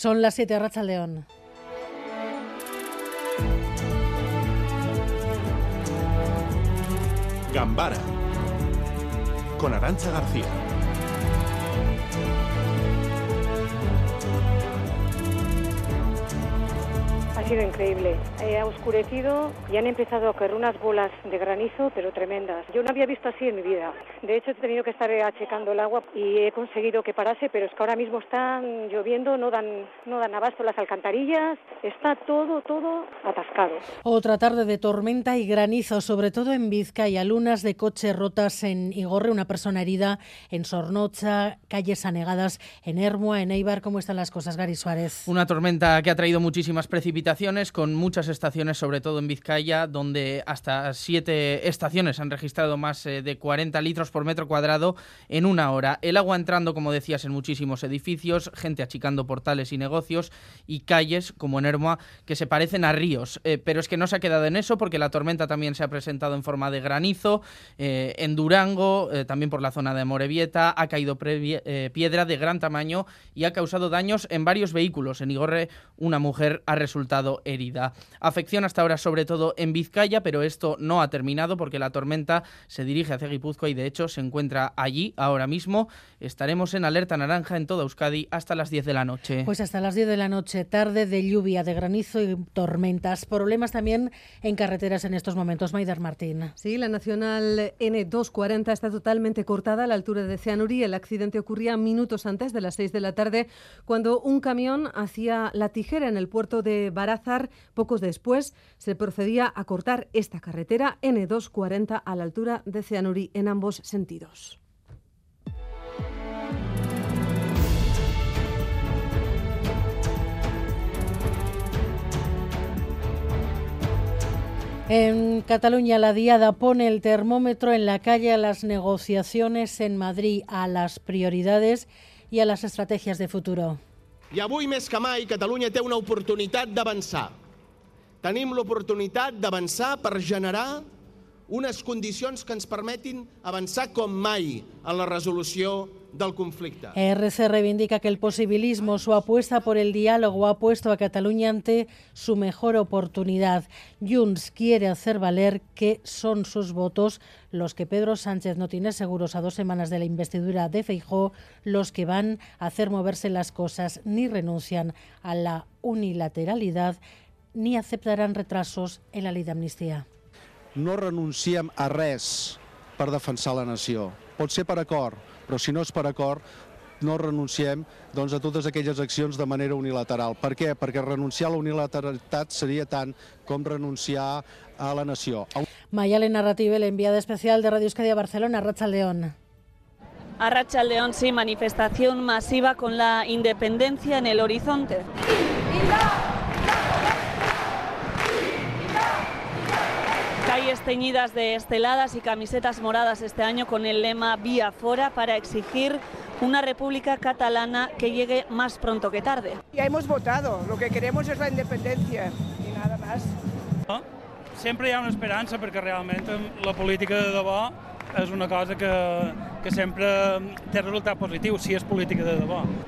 Son las 7 Racha León. Gambara con Arancha García. Sido increíble. Eh, ha oscurecido y han empezado a caer unas bolas de granizo, pero tremendas. Yo no había visto así en mi vida. De hecho, he tenido que estar achecando el agua y he conseguido que parase, pero es que ahora mismo están lloviendo, no dan, no dan abasto las alcantarillas, está todo, todo atascado. Otra tarde de tormenta y granizo, sobre todo en Vizcaya, lunas de coche rotas en Igorre, una persona herida en Sornocha, calles anegadas en Hermua, en Eibar. ¿Cómo están las cosas, Gary Suárez? Una tormenta que ha traído muchísimas precipitaciones con muchas estaciones, sobre todo en Vizcaya, donde hasta siete estaciones han registrado más eh, de 40 litros por metro cuadrado en una hora. El agua entrando, como decías, en muchísimos edificios, gente achicando portales y negocios y calles, como en Hermoa, que se parecen a ríos. Eh, pero es que no se ha quedado en eso, porque la tormenta también se ha presentado en forma de granizo. Eh, en Durango, también por la zona de Morevieta, ha caído piedra de gran tamaño y ha causado daños en varios vehículos. En Igorre, una mujer ha resultado herida. Afección hasta ahora sobre todo en Vizcaya, pero esto no ha terminado porque la tormenta se dirige hacia Guipúzcoa y de hecho se encuentra allí ahora mismo. Estaremos en alerta naranja en toda Euskadi hasta las 10 de la noche. Pues hasta las 10 de la noche, tarde de lluvia, de granizo y tormentas. Problemas también en carreteras en estos momentos. Maidar Martín. Sí, la Nacional N240 está totalmente cortada a la altura de Ceanuri. El accidente ocurría minutos antes de las 6 de la tarde cuando un camión hacía la tijera en el puerto de Pocos después se procedía a cortar esta carretera N240 a la altura de Cianuri en ambos sentidos. En Cataluña, la Diada pone el termómetro en la calle a las negociaciones en Madrid, a las prioridades y a las estrategias de futuro. I avui més que mai Catalunya té una oportunitat d'avançar. Tenim l'oportunitat d'avançar per generar unes condicions que la del. RC reivindica que el posibilismo, su apuesta por el diálogo, ha puesto a Cataluña ante su mejor oportunidad. Junts quiere hacer valer que son sus votos los que Pedro Sánchez no tiene seguros a dos semanas de la investidura de Feijó, los que van a hacer moverse las cosas, ni renuncian a la unilateralidad, ni aceptarán retrasos en la ley de amnistía. No renunciem a res per defensar la nació. Pot ser per acord, però si no és per acord, no renunciem doncs, a totes aquelles accions de manera unilateral. Per què? Perquè renunciar a la unilateralitat seria tant com renunciar a la nació. Mayale Narrative, enviada especial de Radio Euskadi a Barcelona, Racha León. A Racha León, sí, manifestación masiva con la independencia en el horizonte. Calles teñidas de esteladas y camisetas moradas este año con el lema Vía Fora para exigir una república catalana que llegue más pronto que tarde. Ya hemos votado, lo que queremos es la independencia y nada más. Sempre hi ha una esperança perquè realment la política de debò és una cosa que, que sempre té resultat positiu, si és política de.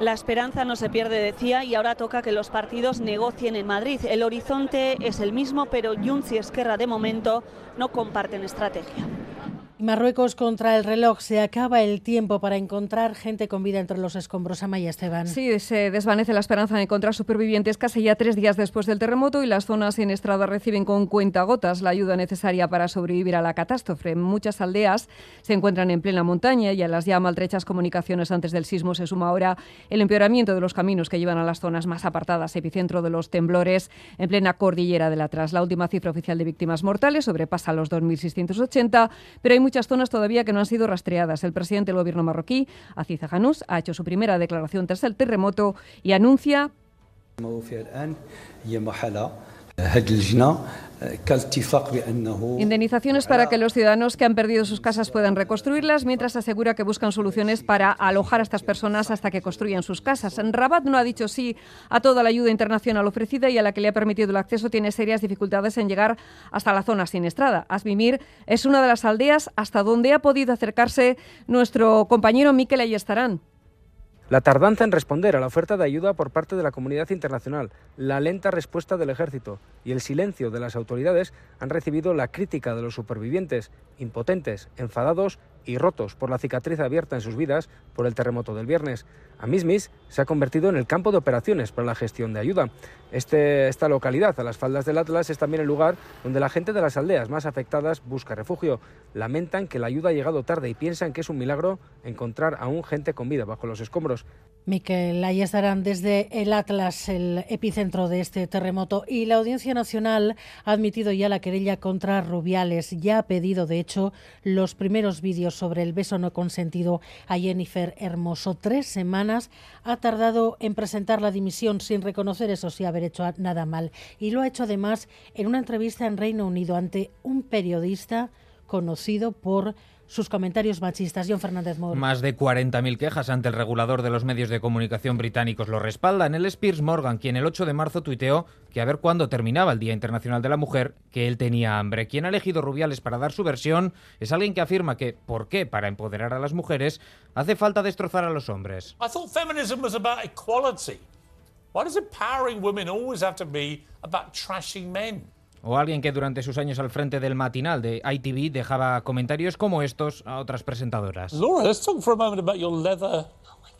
La esperanza no se pierde, decía, y ahora toca que los partidos negocien en Madrid. El horizonte es el mismo, pero Junts y Esquerra de momento no comparten estrategia. Marruecos contra el reloj. Se acaba el tiempo para encontrar gente con vida entre los escombros. Amaya Esteban. Sí, se desvanece la esperanza de encontrar supervivientes casi ya tres días después del terremoto y las zonas en estrada reciben con cuentagotas la ayuda necesaria para sobrevivir a la catástrofe. Muchas aldeas se encuentran en plena montaña y a las ya maltrechas comunicaciones antes del sismo se suma ahora el empeoramiento de los caminos que llevan a las zonas más apartadas, epicentro de los temblores en plena cordillera del Atlas. La última cifra oficial de víctimas mortales sobrepasa los 2.680, pero hay muchas zonas todavía que no han sido rastreadas. El presidente del gobierno marroquí, Aziz Hanous, ha hecho su primera declaración tras el terremoto y anuncia Indemnizaciones para que los ciudadanos que han perdido sus casas puedan reconstruirlas, mientras asegura que buscan soluciones para alojar a estas personas hasta que construyan sus casas. Rabat no ha dicho sí a toda la ayuda internacional ofrecida y a la que le ha permitido el acceso tiene serias dificultades en llegar hasta la zona siniestrada. Asmimir es una de las aldeas hasta donde ha podido acercarse nuestro compañero Miquel Ayestarán. La tardanza en responder a la oferta de ayuda por parte de la comunidad internacional, la lenta respuesta del ejército y el silencio de las autoridades han recibido la crítica de los supervivientes, impotentes, enfadados y rotos por la cicatriz abierta en sus vidas por el terremoto del viernes. Amismis se ha convertido en el campo de operaciones para la gestión de ayuda. Este, esta localidad, a las faldas del Atlas, es también el lugar donde la gente de las aldeas más afectadas busca refugio. Lamentan que la ayuda ha llegado tarde y piensan que es un milagro encontrar aún gente con vida bajo los escombros. Miquel, ahí estarán desde el Atlas, el epicentro de este terremoto, y la Audiencia Nacional ha admitido ya la querella contra Rubiales. Ya ha pedido, de hecho, los primeros vídeos sobre el beso no consentido a Jennifer Hermoso. Tres semanas ha tardado en presentar la dimisión sin reconocer eso sí haber hecho nada mal. Y lo ha hecho además en una entrevista en Reino Unido ante un periodista conocido por sus comentarios machistas. John Fernández Moore. Más de 40.000 quejas ante el regulador de los medios de comunicación británicos lo respaldan. El Spears Morgan, quien el 8 de marzo tuiteó que a ver cuándo terminaba el Día Internacional de la Mujer, que él tenía hambre. Quien ha elegido Rubiales para dar su versión es alguien que afirma que, ¿por qué? Para empoderar a las mujeres, hace falta destrozar a los hombres. I thought feminism was about equality. Why does empowering women always have to be about trashing men? O alguien que durante sus años al frente del matinal de ITV dejaba comentarios como estos a otras presentadoras. Laura, let's talk for a moment about your leather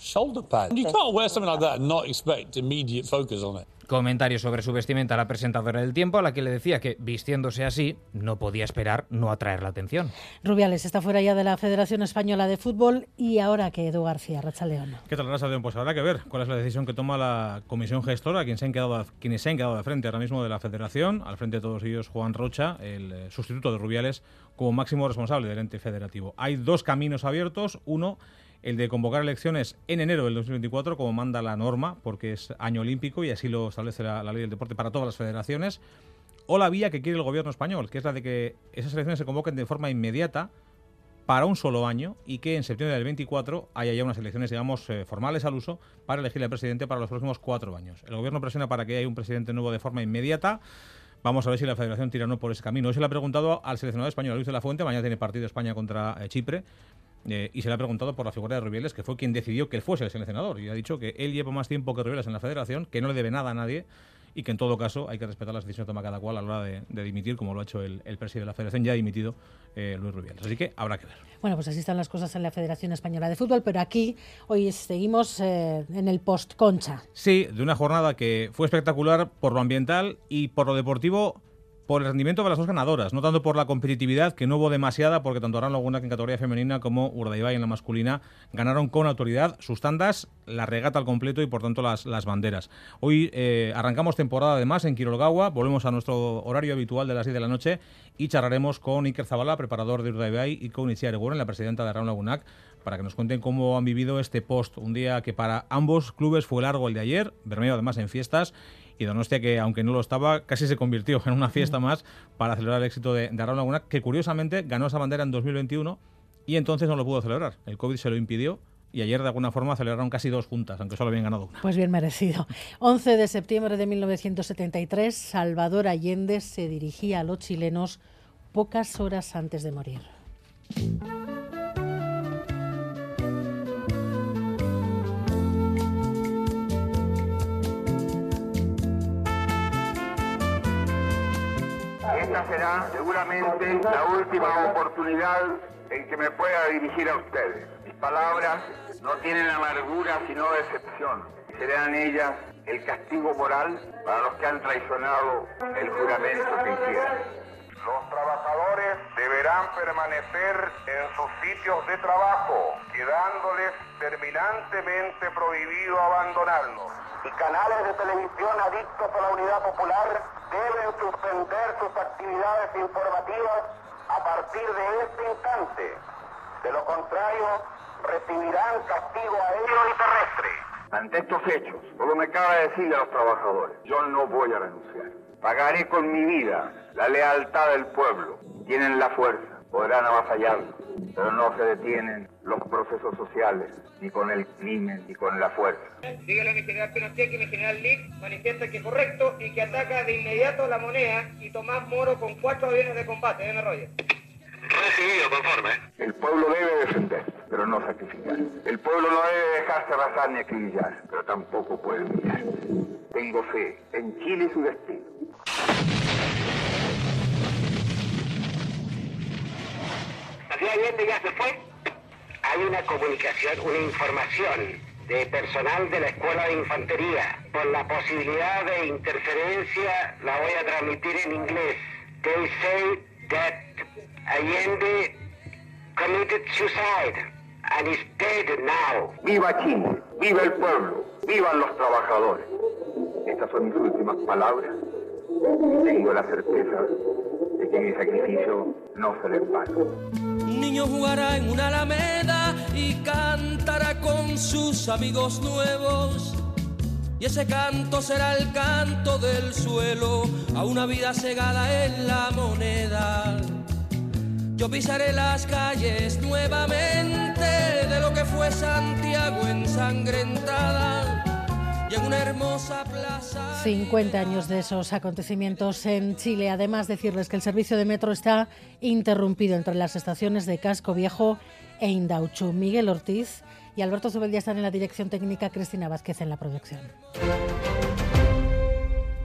shoulder pad. You can't wear something like that and not expect immediate focus on it. Comentarios sobre su vestimenta a la presentadora del tiempo, a la que le decía que vistiéndose así no podía esperar no atraer la atención. Rubiales está fuera ya de la Federación Española de Fútbol y ahora que Edu García, Racha León. ¿Qué tal, Racha León? Pues habrá que ver cuál es la decisión que toma la comisión gestora, quien se han quedado, quienes se han quedado de frente ahora mismo de la Federación, al frente de todos ellos Juan Rocha, el eh, sustituto de Rubiales, como máximo responsable del ente federativo. Hay dos caminos abiertos, uno el de convocar elecciones en enero del 2024, como manda la norma, porque es año olímpico y así lo establece la, ley del deporte para todas las federaciones, o la vía que quiere el gobierno español, que es la de que esas elecciones se convoquen de forma inmediata para un solo año y que en septiembre del 24 haya ya unas elecciones, digamos, eh, formales al uso para elegir al presidente para los próximos cuatro años. El gobierno presiona para que haya un presidente nuevo de forma inmediata. Vamos a ver si la Federación tira no por ese camino. Hoy se le ha preguntado al seleccionador español, Luis de la Fuente, mañana tiene partido España contra eh, Chipre, eh, y se le ha preguntado por la figura de Rubiales, que fue quien decidió que él fuese el seleccionador. Y ha dicho que él lleva más tiempo que Rubiales en la federación, que no le debe nada a nadie y que en todo caso hay que respetar las decisiones que toma cada cual a la hora de, dimitir, como lo ha hecho el, presidente de la federación, ya ha dimitido eh, Luis Rubiales. Así que habrá que ver. Bueno, pues así están las cosas en la Federación Española de Fútbol, pero aquí hoy seguimos eh, en el post-concha. Sí, de una jornada que fue espectacular por lo ambiental y por lo deportivo por el rendimiento de las dos ganadoras, no tanto por la competitividad, que no hubo demasiada, porque tanto Arano Laguna en categoría femenina como Urdaibai en la masculina ganaron con autoridad sus tandas, la regata al completo y por tanto las, las banderas. Hoy eh, arrancamos temporada además en Kirolgawa, volvemos a nuestro horario habitual de las 10 de la noche y charlaremos con Iker Zabala, preparador de Urdaibai, y con Itziar Eguren, la presidenta de Arano Lagunac, para que nos cuenten cómo han vivido este post, un día que para ambos clubes fue largo el de ayer, Bermeo además en fiestas, y Donostia, que aunque no lo estaba, casi se convirtió en una fiesta más para celebrar el éxito de, de Laguna, que curiosamente ganó esa bandera en 2021 y entonces no lo pudo celebrar. El COVID se lo impidió y ayer de alguna forma celebraron casi dos juntas, aunque solo habían ganado una. Pues bien merecido. 11 de septiembre de 1973, Salvador Allende se dirigía a los chilenos pocas horas antes de morir. Esta será seguramente la última oportunidad en que me pueda dirigir a ustedes. Mis palabras no tienen amargura sino decepción. Serán ellas el castigo moral para los que han traicionado el juramento que hicieron. Los trabajadores deberán permanecer en sus sitios de trabajo, quedándoles terminantemente prohibido abandonarnos. Y canales de televisión adictos a la unidad popular deben suspender sus actividades informativas a partir de este instante. De lo contrario, recibirán castigo aéreo y terrestre. Ante estos hechos, solo me cabe decir a los trabajadores, yo no voy a renunciar. Pagaré con mi vida la lealtad del pueblo. Tienen la fuerza, podrán avasallarlo, pero no se detienen los procesos sociales, ni con el crimen, ni con la fuerza. Dígale a mi general Pinochet que mi general Lick manifiesta que es correcto y que ataca de inmediato la moneda y Tomás Moro con cuatro aviones de combate. Deme rollo. Recibido, conforme. El pueblo debe defender, pero no sacrificar. El pueblo no debe dejarse arrasar ni acribillar, pero tampoco puede humillar. Tengo fe en Chile y su destino. Así Allende ya se fue. Hay una comunicación, una información de personal de la Escuela de Infantería. Por la posibilidad de interferencia la voy a transmitir en inglés. They say that Allende committed suicide and is dead now. Viva Chile, viva el pueblo, vivan los trabajadores. Estas son mis últimas palabras. Tengo la certeza de que mi sacrificio no será en vano. Jugará en una alameda y cantará con sus amigos nuevos. Y ese canto será el canto del suelo a una vida cegada en la moneda. Yo pisaré las calles nuevamente de lo que fue Santiago ensangrentada. Y en una hermosa plaza. 50 años de esos acontecimientos en Chile. Además, decirles que el servicio de metro está interrumpido entre las estaciones de Casco Viejo e Indauchu. Miguel Ortiz y Alberto Zubeldía están en la dirección técnica, Cristina Vázquez en la producción.